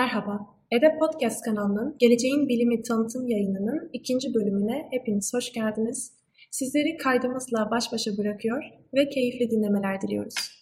Merhaba, EDEP Podcast kanalının Geleceğin Bilimi Tanıtım yayınının ikinci bölümüne hepiniz hoş geldiniz. Sizleri kaydımızla baş başa bırakıyor ve keyifli dinlemeler diliyoruz.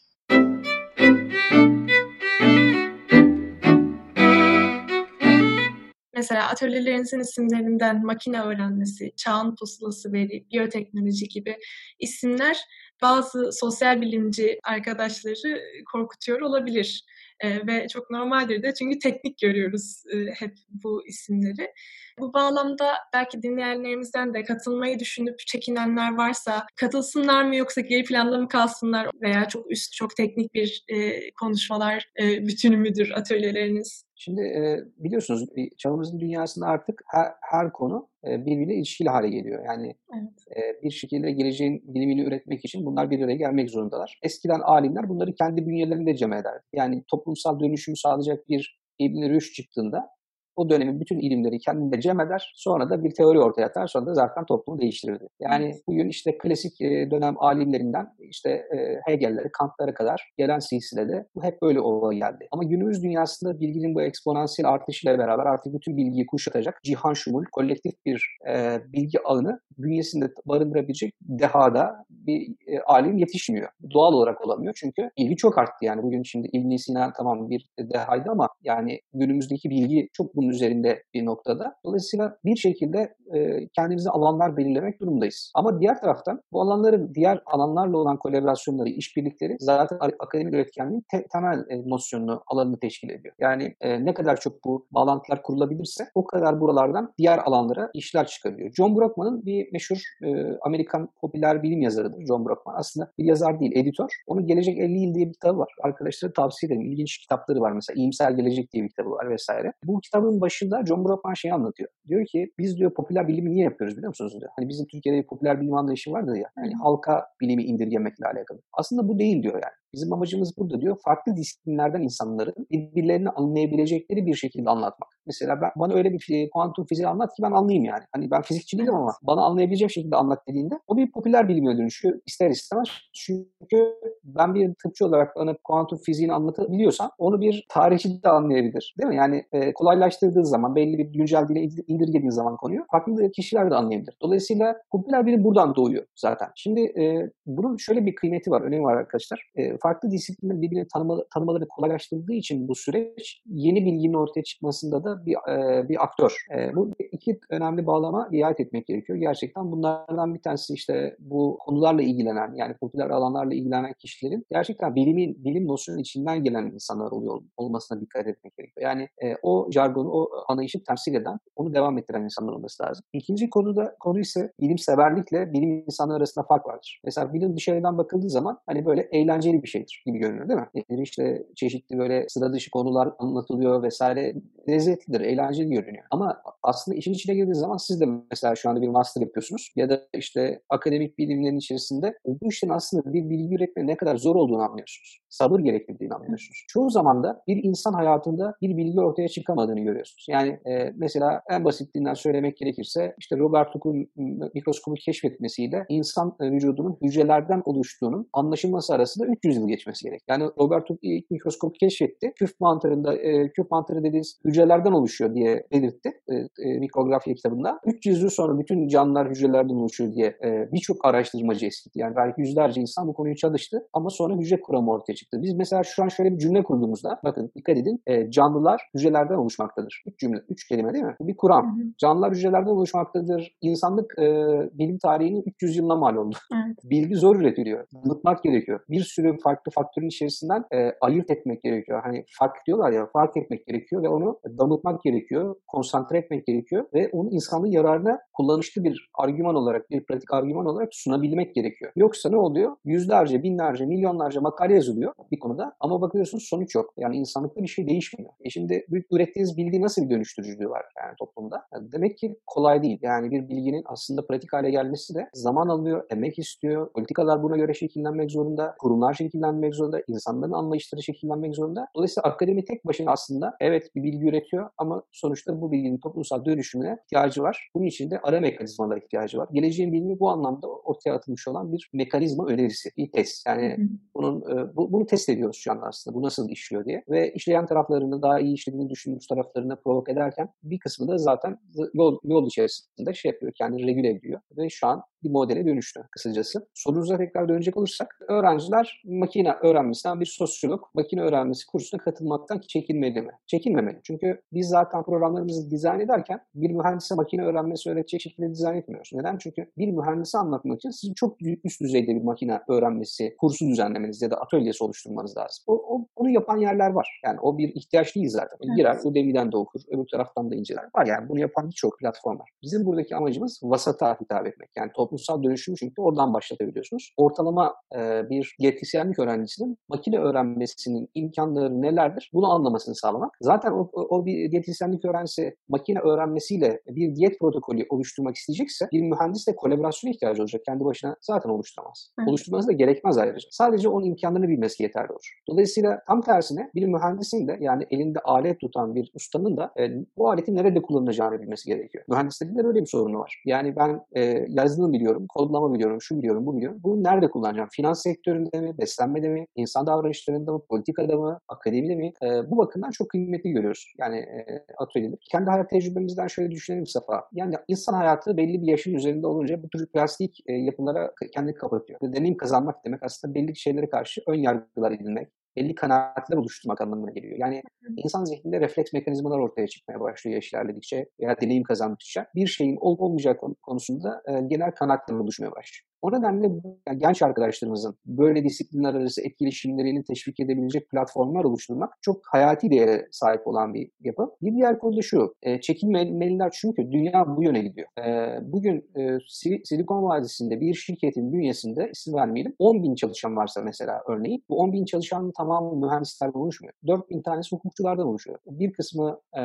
Mesela atölyelerinizin isimlerinden makine öğrenmesi, çağın pusulası veri, biyoteknoloji gibi isimler bazı sosyal bilimci arkadaşları korkutuyor olabilir. E, ve çok normaldir de çünkü teknik görüyoruz e, hep bu isimleri. Bu bağlamda belki dinleyenlerimizden de katılmayı düşünüp çekinenler varsa katılsınlar mı yoksa geri planda mı kalsınlar veya çok üst, çok teknik bir e, konuşmalar e, bütünü müdür atölyeleriniz? Şimdi e, biliyorsunuz çağımızın dünyasında artık her, her konu e, birbiriyle ilişkili hale geliyor. Yani evet. e, bir şekilde geleceğin bilimini üretmek için bunlar bir araya gelmek zorundalar. Eskiden alimler bunları kendi bünyelerinde cem ederdi. Yani toplumsal dönüşümü sağlayacak bir İbn Rüşd çıktığında o dönemin bütün ilimleri kendinde cem eder. Sonra da bir teori ortaya atar. Sonra da zaten toplumu değiştirirdi. Yani bugün işte klasik e, dönem alimlerinden işte e, Hegel'lere, Kant'lara kadar gelen silsilede bu hep böyle olaya geldi. Ama günümüz dünyasında bilginin bu eksponansiyel artışıyla beraber artık bütün bilgiyi kuşatacak cihan şumul, kolektif bir e, bilgi ağını bünyesinde barındırabilecek dehada bir e, alim yetişmiyor. Doğal olarak olamıyor çünkü ilgi çok arttı yani. Bugün şimdi ibn Sina tamam bir dehaydı ama yani günümüzdeki bilgi çok bunun üzerinde bir noktada. Dolayısıyla bir şekilde e, kendimize alanlar belirlemek durumundayız. Ama diğer taraftan bu alanların diğer alanlarla olan kolaborasyonları, işbirlikleri zaten akademik üretkenliğin te- temel e, nosyonunu, alanını teşkil ediyor. Yani e, ne kadar çok bu bağlantılar kurulabilirse o kadar buralardan diğer alanlara işler çıkabiliyor. John Brockman'ın bir meşhur e, Amerikan popüler bilim yazarıdır John Brockman. Aslında bir yazar değil, editör. Onun Gelecek 50 Yıl diye bir kitabı var. Arkadaşlara tavsiye ederim. İlginç kitapları var mesela. İyimser Gelecek diye bir kitabı var vesaire. Bu kitabın başında John Brockman şeyi anlatıyor. Diyor ki biz diyor popüler bilimi niye yapıyoruz biliyor musunuz diyor. Hani bizim Türkiye'de bir popüler bilim anlayışı vardır ya. Yani halka bilimi indirgemekle alakalı. Aslında bu değil diyor yani. Bizim amacımız burada diyor farklı disiplinlerden insanların birbirlerini anlayabilecekleri bir şekilde anlatmak. Mesela ben, bana öyle bir kuantum fiziği anlat ki ben anlayayım yani. Hani ben fizikçi değilim ama bana anlayabileceğim şekilde anlat dediğinde o bir popüler bilime dönüşüyor ister istemez. Çünkü ben bir tıpçı olarak bana kuantum fiziğini anlatabiliyorsam onu bir tarihçi de anlayabilir. Değil mi? Yani e, kolaylaştırdığı zaman belli bir güncel dile indirgediği zaman konuyu farklı kişiler de anlayabilir. Dolayısıyla popüler bilim buradan doğuyor zaten. Şimdi e, bunun şöyle bir kıymeti var, önemi var arkadaşlar. E, farklı disiplinlerin birbirini tanıma, tanımalarını kolaylaştırdığı için bu süreç yeni bilginin ortaya çıkmasında da bir e, bir aktör. E, bu iki önemli bağlama riayet etmek gerekiyor. Gerçekten bunlardan bir tanesi işte bu konularla ilgilenen yani popüler alanlarla ilgilenen kişilerin gerçekten bilimin bilim nosyonun içinden gelen insanlar oluyor olmasına dikkat etmek gerekiyor. Yani e, o jargonu, o anlayışı temsil eden, onu devam ettiren insanlar olması lazım. İkinci konuda konu ise bilimseverlikle bilim insanları arasında fark vardır. Mesela bilim dışarıdan bakıldığı zaman hani böyle eğlenceli bir şeydir gibi görünür değil mi? Yani işte çeşitli böyle sıra dışı konular anlatılıyor vesaire lezzetlidir, eğlenceli görünüyor. Ama aslında işin içine girdiği zaman siz de mesela şu anda bir master yapıyorsunuz ya da işte akademik bilimlerin içerisinde bu işin aslında bir bilgi üretme ne kadar zor olduğunu anlıyorsunuz. Sabır gerektirdiğini anlıyorsunuz. Çoğu zaman da bir insan hayatında bir bilgi ortaya çıkamadığını görüyorsunuz. Yani e, mesela en basitinden söylemek gerekirse işte Robert Hooke'un mikroskobu keşfetmesiyle insan vücudunun hücrelerden oluştuğunun anlaşılması arasında 300 yıl geçmesi gerek. Yani Robert Hooke ilk mikroskobu keşfetti. Küf mantarında, e, küf mantarı dediğiniz hücrelerden oluşuyor diye belirtti e, e, mikrografiya kitabında. 300 yıl sonra bütün canlılar hücrelerden oluşuyor diye e, birçok araştırmacı eskitti. Yani belki yüzlerce insan bu konuyu çalıştı ama sonra hücre kuramı ortaya çıktı. Biz mesela şu an şöyle bir cümle kurduğumuzda bakın dikkat edin e, canlılar hücrelerden oluşmaktadır. Üç cümle, üç kelime değil mi? Bir kuram. Hı hı. Canlılar hücrelerden oluşmaktadır. İnsanlık e, bilim tarihinin 300 yılına mal oldu. Evet. Bilgi zor üretiliyor. Unutmak gerekiyor. Bir sürü farklı faktörün içerisinden e, ayırt etmek gerekiyor. Hani fark diyorlar ya fark etmek gerekiyor ve onu damıtmak gerekiyor. Konsantre etmek gerekiyor ve onu insanlığın yararına kullanışlı bir argüman olarak, bir pratik argüman olarak sunabilmek gerekiyor. Yoksa ne oluyor? Yüzlerce, binlerce, milyonlarca makale yazılıyor bir konuda ama bakıyorsunuz sonuç yok. Yani insanlıkta bir şey değişmiyor. E şimdi ürettiğiniz bilgi nasıl bir dönüştürücülüğü var yani toplumda? Yani demek ki kolay değil. Yani bir bilginin aslında pratik hale gelmesi de zaman alıyor, emek istiyor. Politikalar buna göre şekillenmek zorunda, kurumlar şekillenmek zorunda, insanların anlayışları şekillenmek zorunda. Dolayısıyla akademi tek başına aslında evet bir bilgi üretiyor ama sonuçta bu bilginin toplumsal dönüşümüne ihtiyacı var. Bunun için de ara mekanizmalara ihtiyacı var. Geleceğin bilimi bu anlamda ortaya atılmış olan bir mekanizma önerisi, bir test. Yani Bunun e, bu, bunu test ediyoruz şu anda aslında. Bu nasıl işliyor diye. Ve işleyen taraflarını daha iyi işlediğini düşündüğümüz taraflarını provok ederken bir kısmı da zaten yol, yol içerisinde şey yapıyor. Kendini regüle ediyor. Ve şu an bir modele dönüştü kısacası. Sorunuza tekrar dönecek olursak öğrenciler makine öğrenmesinden bir sosyolog makine öğrenmesi kursuna katılmaktan çekinmeli mi? Çekinmemeli. Çünkü biz zaten programlarımızı dizayn ederken bir mühendise makine öğrenmesi öğretecek şekilde dizayn etmiyoruz. Neden? Çünkü bir mühendisi anlatmak için sizin çok üst düzeyde bir makine öğrenmesi kursu düzenlemeniz ya da atölyesi oluşturmanız lazım. O, o, onu yapan yerler var. Yani o bir ihtiyaç değil zaten. Evet. Girer, Udemy'den de okur, öbür taraftan da inceler. Var yani bunu yapan birçok platform var. Bizim buradaki amacımız vasata hitap etmek. Yani toplumsal dönüşümü çünkü oradan başlatabiliyorsunuz. Ortalama e, bir diyetisyenlik öğrencisinin makine öğrenmesinin imkanları nelerdir bunu anlamasını sağlamak. Zaten o, o bir diyetisyenlik öğrencisi makine öğrenmesiyle bir diyet protokolü oluşturmak isteyecekse bir mühendisle kolaborasyona ihtiyacı olacak. Kendi başına zaten oluşturamaz. Evet. Oluşturması da gerekmez ayrıca. Sadece onun imkanlarını bilmesi yeterli olur. Dolayısıyla tam tersine bir mühendisin de yani elinde alet tutan bir ustanın da e, bu aletin nerede kullanılacağını bilmesi gerekiyor. Mühendislerin de öyle bir sorunu var. Yani ben e, yazılım biliyorum, kodlama biliyorum, şu biliyorum, bu biliyorum. Bunu nerede kullanacağım? Finans sektöründe mi, beslenmede mi, insan davranışlarında mı, politikada mı, akademide mi? E, bu bakımdan çok kıymetli görüyoruz. Yani e, atölyeler. Kendi hayat tecrübemizden şöyle düşünelim Safa. Yani insan hayatı belli bir yaşın üzerinde olunca bu tür plastik e, yapılara kendini kapatıyor. Deneyim kazanmak demek aslında belli şeylere karşı ön yargılar edilmek, belli kanaatler oluşturmak anlamına geliyor. Yani insan zihninde refleks mekanizmalar ortaya çıkmaya başlıyor yaş ilerledikçe veya deneyim kazandıkça bir şeyin olup olmayacak konusunda e, genel kanaatler oluşmaya başlıyor. O nedenle genç arkadaşlarımızın böyle disiplinler arası etkileşimlerini teşvik edebilecek platformlar oluşturmak çok hayati değere sahip olan bir yapı. Bir diğer konu da şu, e, çekinmeliler çünkü dünya bu yöne gidiyor. E, bugün e, Silikon Vadisi'nde bir şirketin bünyesinde isim vermeyelim 10 bin çalışan varsa mesela örneğin bu 10 bin çalışanın tamamı mühendislerden oluşmuyor. 4 bin tanesi hukukçulardan oluşuyor. Bir kısmı e,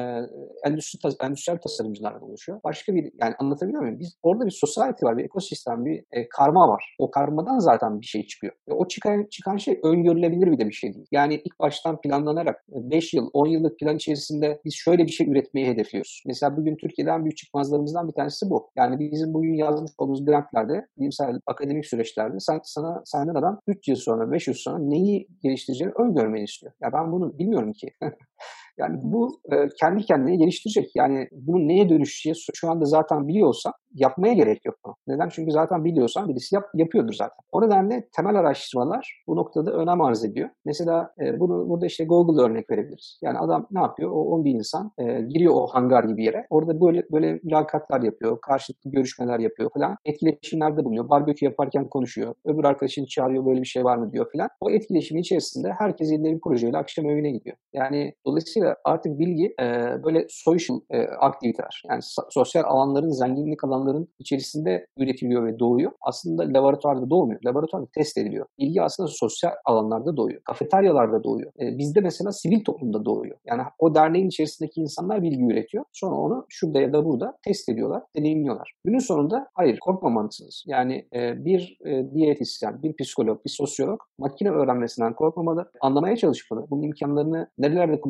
endüstri, endüstriyel tasarımcılardan oluşuyor. Başka bir yani anlatabiliyor muyum? Biz orada bir society var, bir ekosistem, bir e, karma var. O karmadan zaten bir şey çıkıyor. Ve o çıkan, çıkan şey öngörülebilir bir de bir şey değil. Yani ilk baştan planlanarak 5 yıl, 10 yıllık plan içerisinde biz şöyle bir şey üretmeyi hedefliyoruz. Mesela bugün Türkiye'den büyük çıkmazlarımızdan bir tanesi bu. Yani bizim bugün yazmış olduğumuz grantlerde, bilimsel akademik süreçlerde sen, sana senden adam 3 yıl sonra, 5 yıl sonra neyi geliştireceğini öngörmeni istiyor. Ya ben bunu bilmiyorum ki. Yani bu e, kendi kendine geliştirecek. Yani bunu neye dönüşeceği şu anda zaten biliyorsa yapmaya gerek yok. Neden? Çünkü zaten biliyorsan birisi yap, yapıyordur zaten. O nedenle temel araştırmalar bu noktada önem arz ediyor. Mesela e, bunu burada işte Google örnek verebiliriz. Yani adam ne yapıyor? O 10 bin insan e, giriyor o hangar gibi yere. Orada böyle böyle mülakatlar yapıyor, karşılıklı görüşmeler yapıyor falan. Etkileşimlerde bulunuyor. Barbekü yaparken konuşuyor. Öbür arkadaşını çağırıyor böyle bir şey var mı diyor falan. O etkileşimin içerisinde herkes elinde bir projeyle akşam evine gidiyor. Yani dolayısıyla artık bilgi e, böyle social e, aktiviteler yani sosyal alanların zenginlik alanların içerisinde üretiliyor ve doğuyor. Aslında laboratuvarda doğmuyor. Laboratuvarda test ediliyor. Bilgi aslında sosyal alanlarda doğuyor. Kafeteryalarda doğuyor. E, bizde mesela sivil toplumda doğuyor. Yani o derneğin içerisindeki insanlar bilgi üretiyor. Sonra onu şurada ya da burada test ediyorlar, deneyimliyorlar. Günün sonunda hayır korkmamalısınız. Yani e, bir e, diyetisyen, bir psikolog, bir sosyolog makine öğrenmesinden korkmamalı, anlamaya çalışmalı. Bunun imkanlarını nerelerde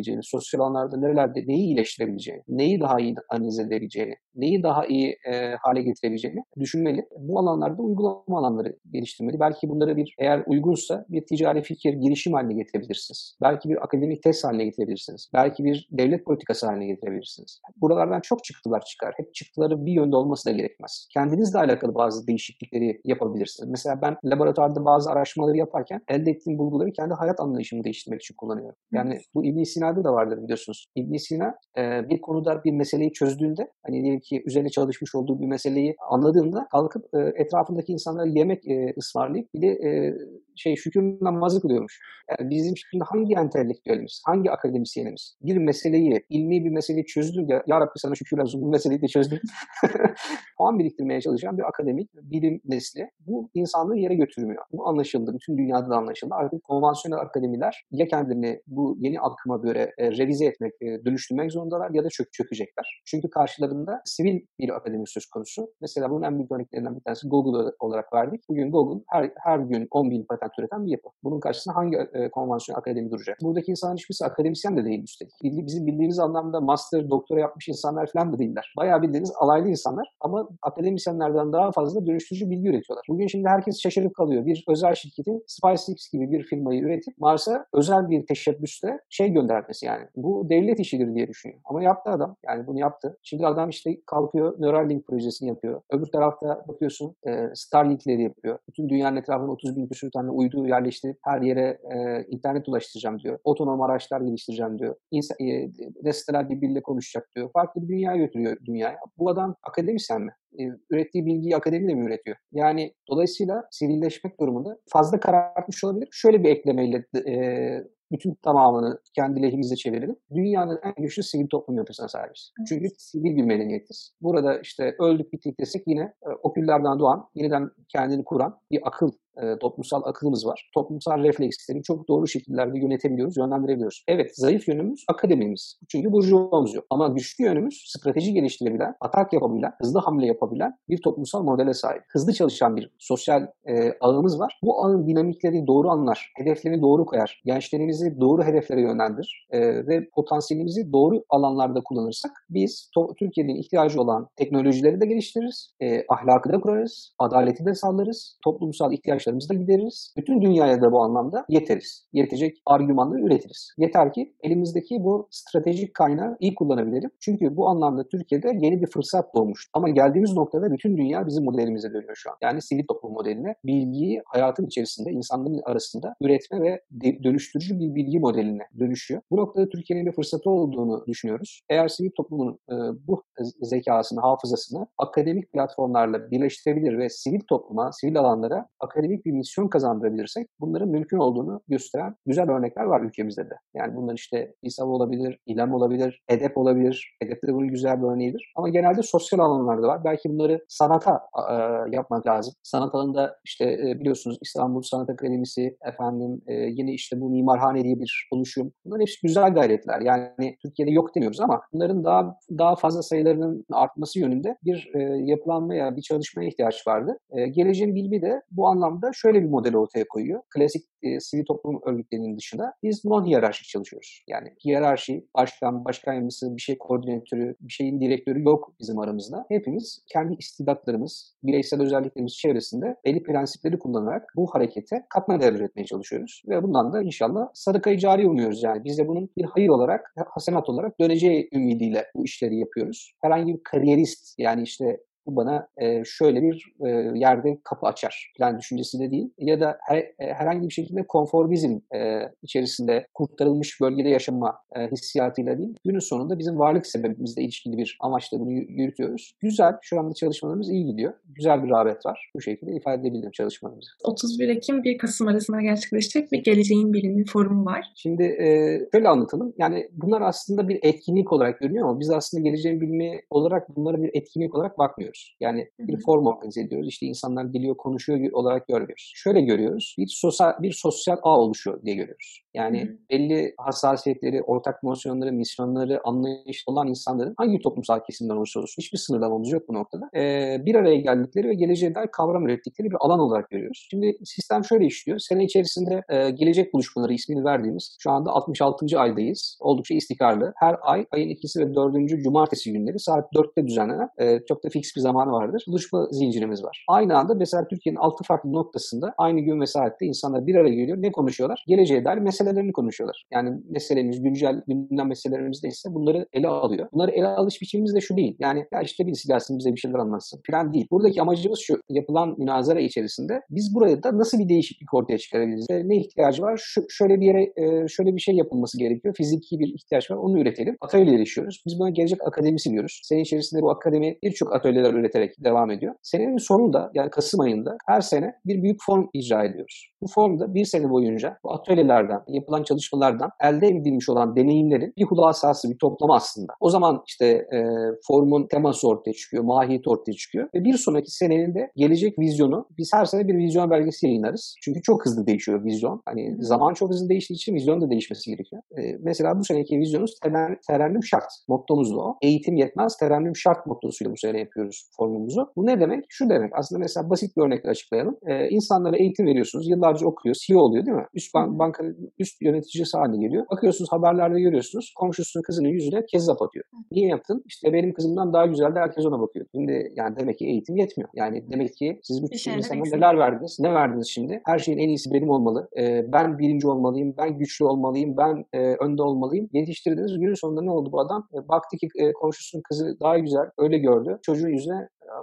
kullanabileceğini, sosyal alanlarda nerelerde neyi iyileştirebileceğini, neyi daha iyi analiz edebileceğini, neyi daha iyi e, hale getirebileceğini düşünmeli. Bu alanlarda uygulama alanları geliştirmeli. Belki bunları bir eğer uygunsa bir ticari fikir, girişim haline getirebilirsiniz. Belki bir akademik test haline getirebilirsiniz. Belki bir devlet politikası haline getirebilirsiniz. Buralardan çok çıktılar çıkar. Hep çıktıları bir yönde olması da gerekmez. Kendinizle alakalı bazı değişiklikleri yapabilirsiniz. Mesela ben laboratuvarda bazı araştırmaları yaparken elde ettiğim bulguları kendi hayat anlayışımı değiştirmek için kullanıyorum. Yani bu İbn Sina'da da vardır biliyorsunuz. İbn Sina e, bir konuda bir meseleyi çözdüğünde hani ki üzerine çalışmış olduğu bir meseleyi anladığında kalkıp e, etrafındaki insanlara yemek e, ısmarlayıp bir de e, şey şükür namazı kılıyormuş. Yani bizim şimdi hangi entelektüelimiz, hangi akademisyenimiz bir meseleyi, ilmi bir meseleyi çözdü ya, ya Rabbi sana şükürler olsun bu meseleyi de çözdüm. Puan biriktirmeye çalışan bir akademik bilim nesli bu insanlığı yere götürmüyor. Bu anlaşıldı. Bütün dünyada da anlaşıldı. Artık konvansiyonel akademiler ya kendilerini bu yeni akıma göre e, revize etmek, e, dönüştürmek zorundalar ya da çök çökecekler. Çünkü karşılarında sivil bir akademi söz konusu. Mesela bunun en büyük örneklerinden bir tanesi Google olarak verdik. Bugün Google her, her gün 10 bin patent üreten bir yapı. Bunun karşısında hangi e, konvansiyon akademi duracak? Buradaki insanların hiçbirisi akademisyen de değil üstelik. Bizim bildiğimiz anlamda master, doktora yapmış insanlar falan da değiller. Bayağı bildiğiniz alaylı insanlar ama akademisyenlerden daha fazla dönüştürücü bilgi üretiyorlar. Bugün şimdi herkes şaşırıp kalıyor. Bir özel şirketin SpaceX gibi bir firmayı üretip Mars'a özel bir teşebbüste şey göndermesi yani. Bu devlet işidir diye düşünüyor. Ama yaptı adam. Yani bunu yaptı. Şimdi adam işte kalkıyor Neuralink projesini yapıyor. Öbür tarafta bakıyorsun e, Starlink'leri yapıyor. Bütün dünyanın etrafında 30 bin küsur tane uydu yerleştirip her yere e, internet ulaştıracağım diyor. Otonom araçlar geliştireceğim diyor. İnsan, e, desteler birbiriyle konuşacak diyor. Farklı bir dünya götürüyor dünyaya. Bu adam akademisyen mi? E, ürettiği bilgiyi akademiyle mi üretiyor? Yani dolayısıyla sivilleşmek durumunda fazla karartmış olabilir. Şöyle bir eklemeyle e, bütün tamamını kendi lehimize çevirelim. Dünyanın en güçlü sivil toplum yapısına sahibiz. Evet. Çünkü sivil bir medeniyetiz. Burada işte öldük bittik desek yine e, o küllerden doğan, yeniden kendini kuran bir akıl e, toplumsal akılımız var. Toplumsal refleksleri çok doğru şekillerde yönetebiliyoruz, yönlendirebiliyoruz. Evet, zayıf yönümüz akademimiz. Çünkü burjuvamız yok. Ama güçlü yönümüz strateji geliştirebilen, atak yapabilen, hızlı hamle yapabilen bir toplumsal modele sahip. Hızlı çalışan bir sosyal e, ağımız var. Bu ağın dinamiklerini doğru anlar, hedeflerini doğru koyar, gençlerimizi doğru hedeflere yönlendirir e, ve potansiyelimizi doğru alanlarda kullanırsak biz Türkiye'nin ihtiyacı olan teknolojileri de geliştiririz, e, ahlakı da kurarız, adaleti de sağlarız, toplumsal ihtiyaçları ihtiyaçlarımızı da gideriz. Bütün dünyaya da bu anlamda yeteriz. Yetecek argümanları üretiriz. Yeter ki elimizdeki bu stratejik kaynağı iyi kullanabilelim. Çünkü bu anlamda Türkiye'de yeni bir fırsat doğmuş. Ama geldiğimiz noktada bütün dünya bizim modelimize dönüyor şu an. Yani sivil toplum modeline bilgiyi hayatın içerisinde, insanların arasında üretme ve dönüştürücü bir bilgi modeline dönüşüyor. Bu noktada Türkiye'nin bir fırsatı olduğunu düşünüyoruz. Eğer sivil toplumun e, bu zekasını, hafızasını akademik platformlarla birleştirebilir ve sivil topluma, sivil alanlara akademik akademik bir misyon kazandırabilirsek bunların mümkün olduğunu gösteren güzel örnekler var ülkemizde de. Yani bunlar işte İSAV olabilir, İLEM olabilir, EDEP olabilir. EDEP de bunun güzel bir örneğidir. Ama genelde sosyal alanlarda var. Belki bunları sanata e, yapmak lazım. Sanat alanında işte e, biliyorsunuz İstanbul Sanat Akademisi, efendim e, yine işte bu mimarhane diye bir oluşum. Bunlar hepsi güzel gayretler. Yani Türkiye'de yok demiyoruz ama bunların daha daha fazla sayılarının artması yönünde bir e, yapılanmaya, bir çalışmaya ihtiyaç vardı. E, geleceğin bilimi de bu anlamda şöyle bir model ortaya koyuyor. Klasik e, sivil toplum örgütlerinin dışında biz non-hiyerarşik çalışıyoruz. Yani hiyerarşi, başkan, başkan yardımcısı, bir şey koordinatörü, bir şeyin direktörü yok bizim aramızda. Hepimiz kendi istidatlarımız, bireysel özelliklerimiz çevresinde belli prensipleri kullanarak bu harekete katma değer üretmeye çalışıyoruz. Ve bundan da inşallah sadakayı cari umuyoruz. Yani biz de bunun bir hayır olarak, hasenat olarak döneceği ümidiyle bu işleri yapıyoruz. Herhangi bir kariyerist yani işte bu bana e, şöyle bir e, yerde kapı açar plan düşüncesi de değil. Ya da her, e, herhangi bir şekilde konformizm e, içerisinde kurtarılmış bölgede yaşama e, hissiyatıyla değil. Günün sonunda bizim varlık sebebimizle ilişkili bir amaçla bunu yürütüyoruz. Güzel, şu anda çalışmalarımız iyi gidiyor. Güzel bir rağbet var. Bu şekilde ifade edebilirim çalışmalarımızı. 31 Ekim 1 Kasım arasında gerçekleşecek bir Geleceğin Bilimi forumu var. Şimdi e, şöyle anlatalım. Yani bunlar aslında bir etkinlik olarak görünüyor ama biz aslında Geleceğin Bilimi olarak bunlara bir etkinlik olarak bakmıyoruz görmüyoruz. Yani bir form organize ediyoruz. İşte insanlar geliyor konuşuyor olarak görmüyoruz. Şöyle görüyoruz. Bir sosyal bir sosyal ağ oluşuyor diye görüyoruz. Yani Hı. belli hassasiyetleri, ortak motivasyonları, misyonları, anlayışlı olan insanların hangi toplumsal kesimden olursa olsun hiçbir sınırlamamız yok bu noktada. Ee, bir araya geldikleri ve geleceğe dair kavram ürettikleri bir alan olarak görüyoruz. Şimdi sistem şöyle işliyor. Sene içerisinde e, gelecek buluşmaları ismini verdiğimiz şu anda 66. aydayız. Oldukça istikrarlı. Her ay ayın ikisi ve dördüncü cumartesi günleri saat 4'te düzenlenen e, çok da fix bir zamanı vardır. Buluşma zincirimiz var. Aynı anda mesela Türkiye'nin altı farklı noktasında aynı gün ve saatte insanlar bir araya geliyor. Ne konuşuyorlar? Geleceğe dair meselelerini konuşuyorlar. Yani meselemiz, güncel gündem meselelerimiz neyse bunları ele alıyor. Bunları ele alış biçimimiz de şu değil. Yani ya işte birisi gelsin bize bir şeyler anlatsın falan değil. Buradaki amacımız şu. Yapılan münazara içerisinde biz buraya da nasıl bir değişiklik ortaya çıkarabiliriz? Ne ihtiyacı var? Şu, şöyle bir yere e, şöyle bir şey yapılması gerekiyor. Fiziki bir ihtiyaç var. Onu üretelim. Atölye erişiyoruz. Biz buna gelecek akademisi diyoruz. Senin içerisinde bu akademi birçok atölyeler üreterek devam ediyor. Senenin sonunda yani Kasım ayında her sene bir büyük form icra ediyoruz. Bu formda bir sene boyunca bu atölyelerden, yapılan çalışmalardan elde edilmiş olan deneyimlerin bir hulasası, bir toplama aslında. O zaman işte e, formun teması ortaya çıkıyor, mahiyeti ortaya çıkıyor ve bir sonraki senenin de gelecek vizyonu biz her sene bir vizyon belgesi yayınlarız. Çünkü çok hızlı değişiyor vizyon. Hani zaman çok hızlı değiştiği için vizyon da değişmesi gerekiyor. E, mesela bu seneki vizyonumuz terennüm şart. Mottomuz da o. Eğitim yetmez, terennüm şart mottosuyla bu sene yapıyoruz yapıyoruz formumuzu. Bu ne demek? Şu demek. Aslında mesela basit bir örnekle açıklayalım. Ee, insanlara eğitim veriyorsunuz. Yıllarca okuyor. CEO oluyor değil mi? Üst bank, bankanın üst yöneticisi haline geliyor. Bakıyorsunuz haberlerde görüyorsunuz. Komşusunun kızının yüzüne kezzap atıyor. Niye yaptın? İşte benim kızımdan daha güzel de herkes ona bakıyor. Şimdi yani demek ki eğitim yetmiyor. Yani demek ki siz bu insanlara neler verdiniz? Ne verdiniz şimdi? Her şeyin en iyisi benim olmalı. Ee, ben birinci olmalıyım. Ben güçlü olmalıyım. Ben e, önde olmalıyım. Yetiştirdiğiniz günün sonunda ne oldu bu adam? E, baktı ki e, komşusunun kızı daha güzel. Öyle gördü. Çocuğun yüzüne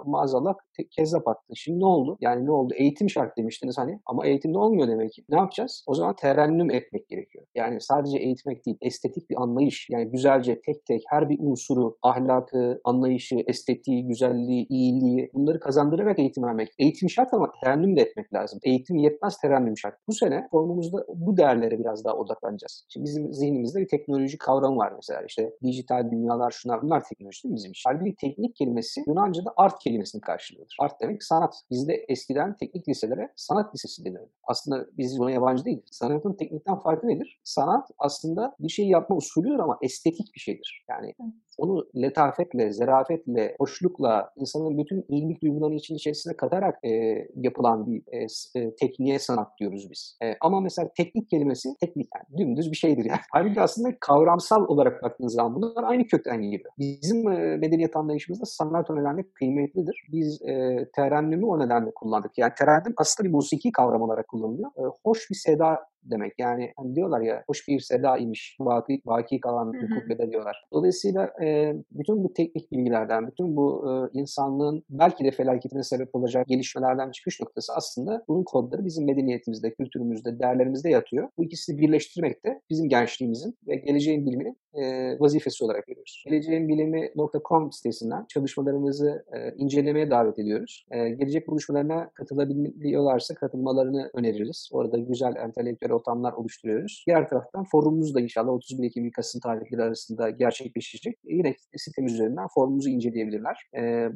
maazallah kezzap attı. Şimdi ne oldu? Yani ne oldu? Eğitim şart demiştiniz hani ama eğitimde olmuyor demek ki. Ne yapacağız? O zaman terennüm etmek gerekiyor. Yani sadece eğitmek değil, estetik bir anlayış. Yani güzelce tek tek her bir unsuru, ahlakı, anlayışı, estetiği, güzelliği, iyiliği bunları kazandırarak eğitim vermek. Eğitim şart ama terennüm de etmek lazım. Eğitim yetmez, terennüm şart. Bu sene formumuzda bu değerlere biraz daha odaklanacağız. Şimdi bizim zihnimizde bir teknoloji kavramı var mesela. İşte dijital dünyalar, şunlar bunlar teknoloji değil mi bizim için? Halbuki teknik kelimesi Yunanca'da art kelimesinin karşılığıdır. Art demek sanat. Bizde eskiden teknik liselere sanat lisesi denirdi. Aslında biz buna yabancı değiliz. Sanatın teknikten farkı nedir? Sanat aslında bir şey yapma usulüdür ama estetik bir şeydir. Yani onu letafetle, zerafetle, hoşlukla, insanın bütün iyilik duygularını için içerisine katarak e, yapılan bir e, e, tekniğe sanat diyoruz biz. E, ama mesela teknik kelimesi teknik yani dümdüz bir şeydir yani. Halbuki aslında kavramsal olarak baktığınız zaman bunlar aynı kökten geliyor. Bizim e, medeniyet anlayışımızda sanat o nedenle kıymetlidir. Biz e, terennümü o nedenle kullandık. Yani terennüm aslında bir musiki kavram olarak kullanılıyor. E, hoş bir seda demek. Yani hani diyorlar ya hoş bir seda imiş, vaki, vaki kalan bir kubbede diyorlar. Dolayısıyla e, bütün bu teknik bilgilerden, bütün bu insanlığın belki de felaketine sebep olacak gelişmelerden çıkış noktası aslında bunun kodları bizim medeniyetimizde, kültürümüzde, değerlerimizde yatıyor. Bu ikisini birleştirmek de bizim gençliğimizin ve geleceğin biliminin e, vazifesi olarak görüyoruz. Geleceğinbilimi.com sitesinden çalışmalarımızı e, incelemeye davet ediyoruz. E, gelecek buluşmalarına katılabiliyorlarsa katılmalarını öneririz. Orada güzel entelektüel ortamlar oluşturuyoruz. Diğer taraftan forumumuz da inşallah 31 Ekim Kasım tarihleri arasında gerçekleşecek. Yine sitemiz üzerinden forumumuzu inceleyebilirler.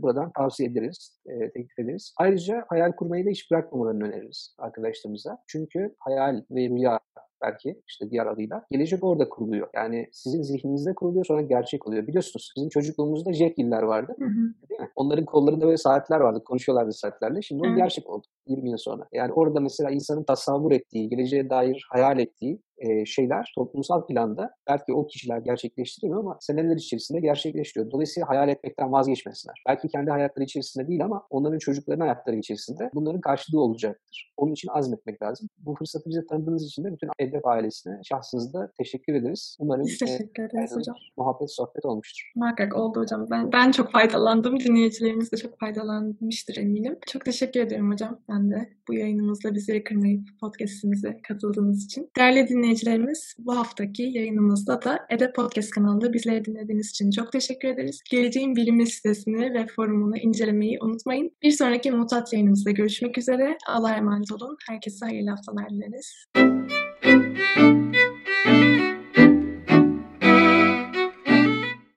Buradan tavsiye ederiz, teklif ederiz. Ayrıca hayal kurmayı da hiç bırakmamalarını öneririz arkadaşlarımıza. Çünkü hayal ve rüya belki işte diğer adıyla. Gelecek orada kuruluyor. Yani sizin zihninizde kuruluyor sonra gerçek oluyor. Biliyorsunuz bizim çocukluğumuzda jetgiller vardı. Hı hı. Değil mi? Onların kollarında böyle saatler vardı. Konuşuyorlardı saatlerle. Şimdi o gerçek oldu 20 yıl sonra. Yani orada mesela insanın tasavvur ettiği, geleceğe dair hayal ettiği e, şeyler toplumsal planda belki o kişiler gerçekleştirmiyor ama seneler içerisinde gerçekleşiyor. Dolayısıyla hayal etmekten vazgeçmesinler. Belki kendi hayatları içerisinde değil ama onların çocuklarının hayatları içerisinde bunların karşılığı olacaktır. Onun için azmetmek lazım. Bu fırsatı bize tanıdığınız için de bütün Edep ailesine şahsınızda teşekkür ederiz. Umarım teşekkür ederiz e, hocam. Muhabbet, sohbet olmuştur. Muhakkak oldu hocam. Ben, ben çok faydalandım. Dinleyicilerimiz de çok faydalanmıştır eminim. Çok teşekkür ederim hocam. Ben de bu yayınımızla bizi kırmayıp podcastimize katıldığınız için. Değerli dinleyicilerimiz bu haftaki yayınımızda da EDE Podcast kanalında bizleri dinlediğiniz için çok teşekkür ederiz. Geleceğin Bilimi sitesini ve forumunu incelemeyi unutmayın. Bir sonraki Mutat yayınımızda görüşmek üzere. Allah'a emanet olun. Herkese hayırlı haftalar dileriz.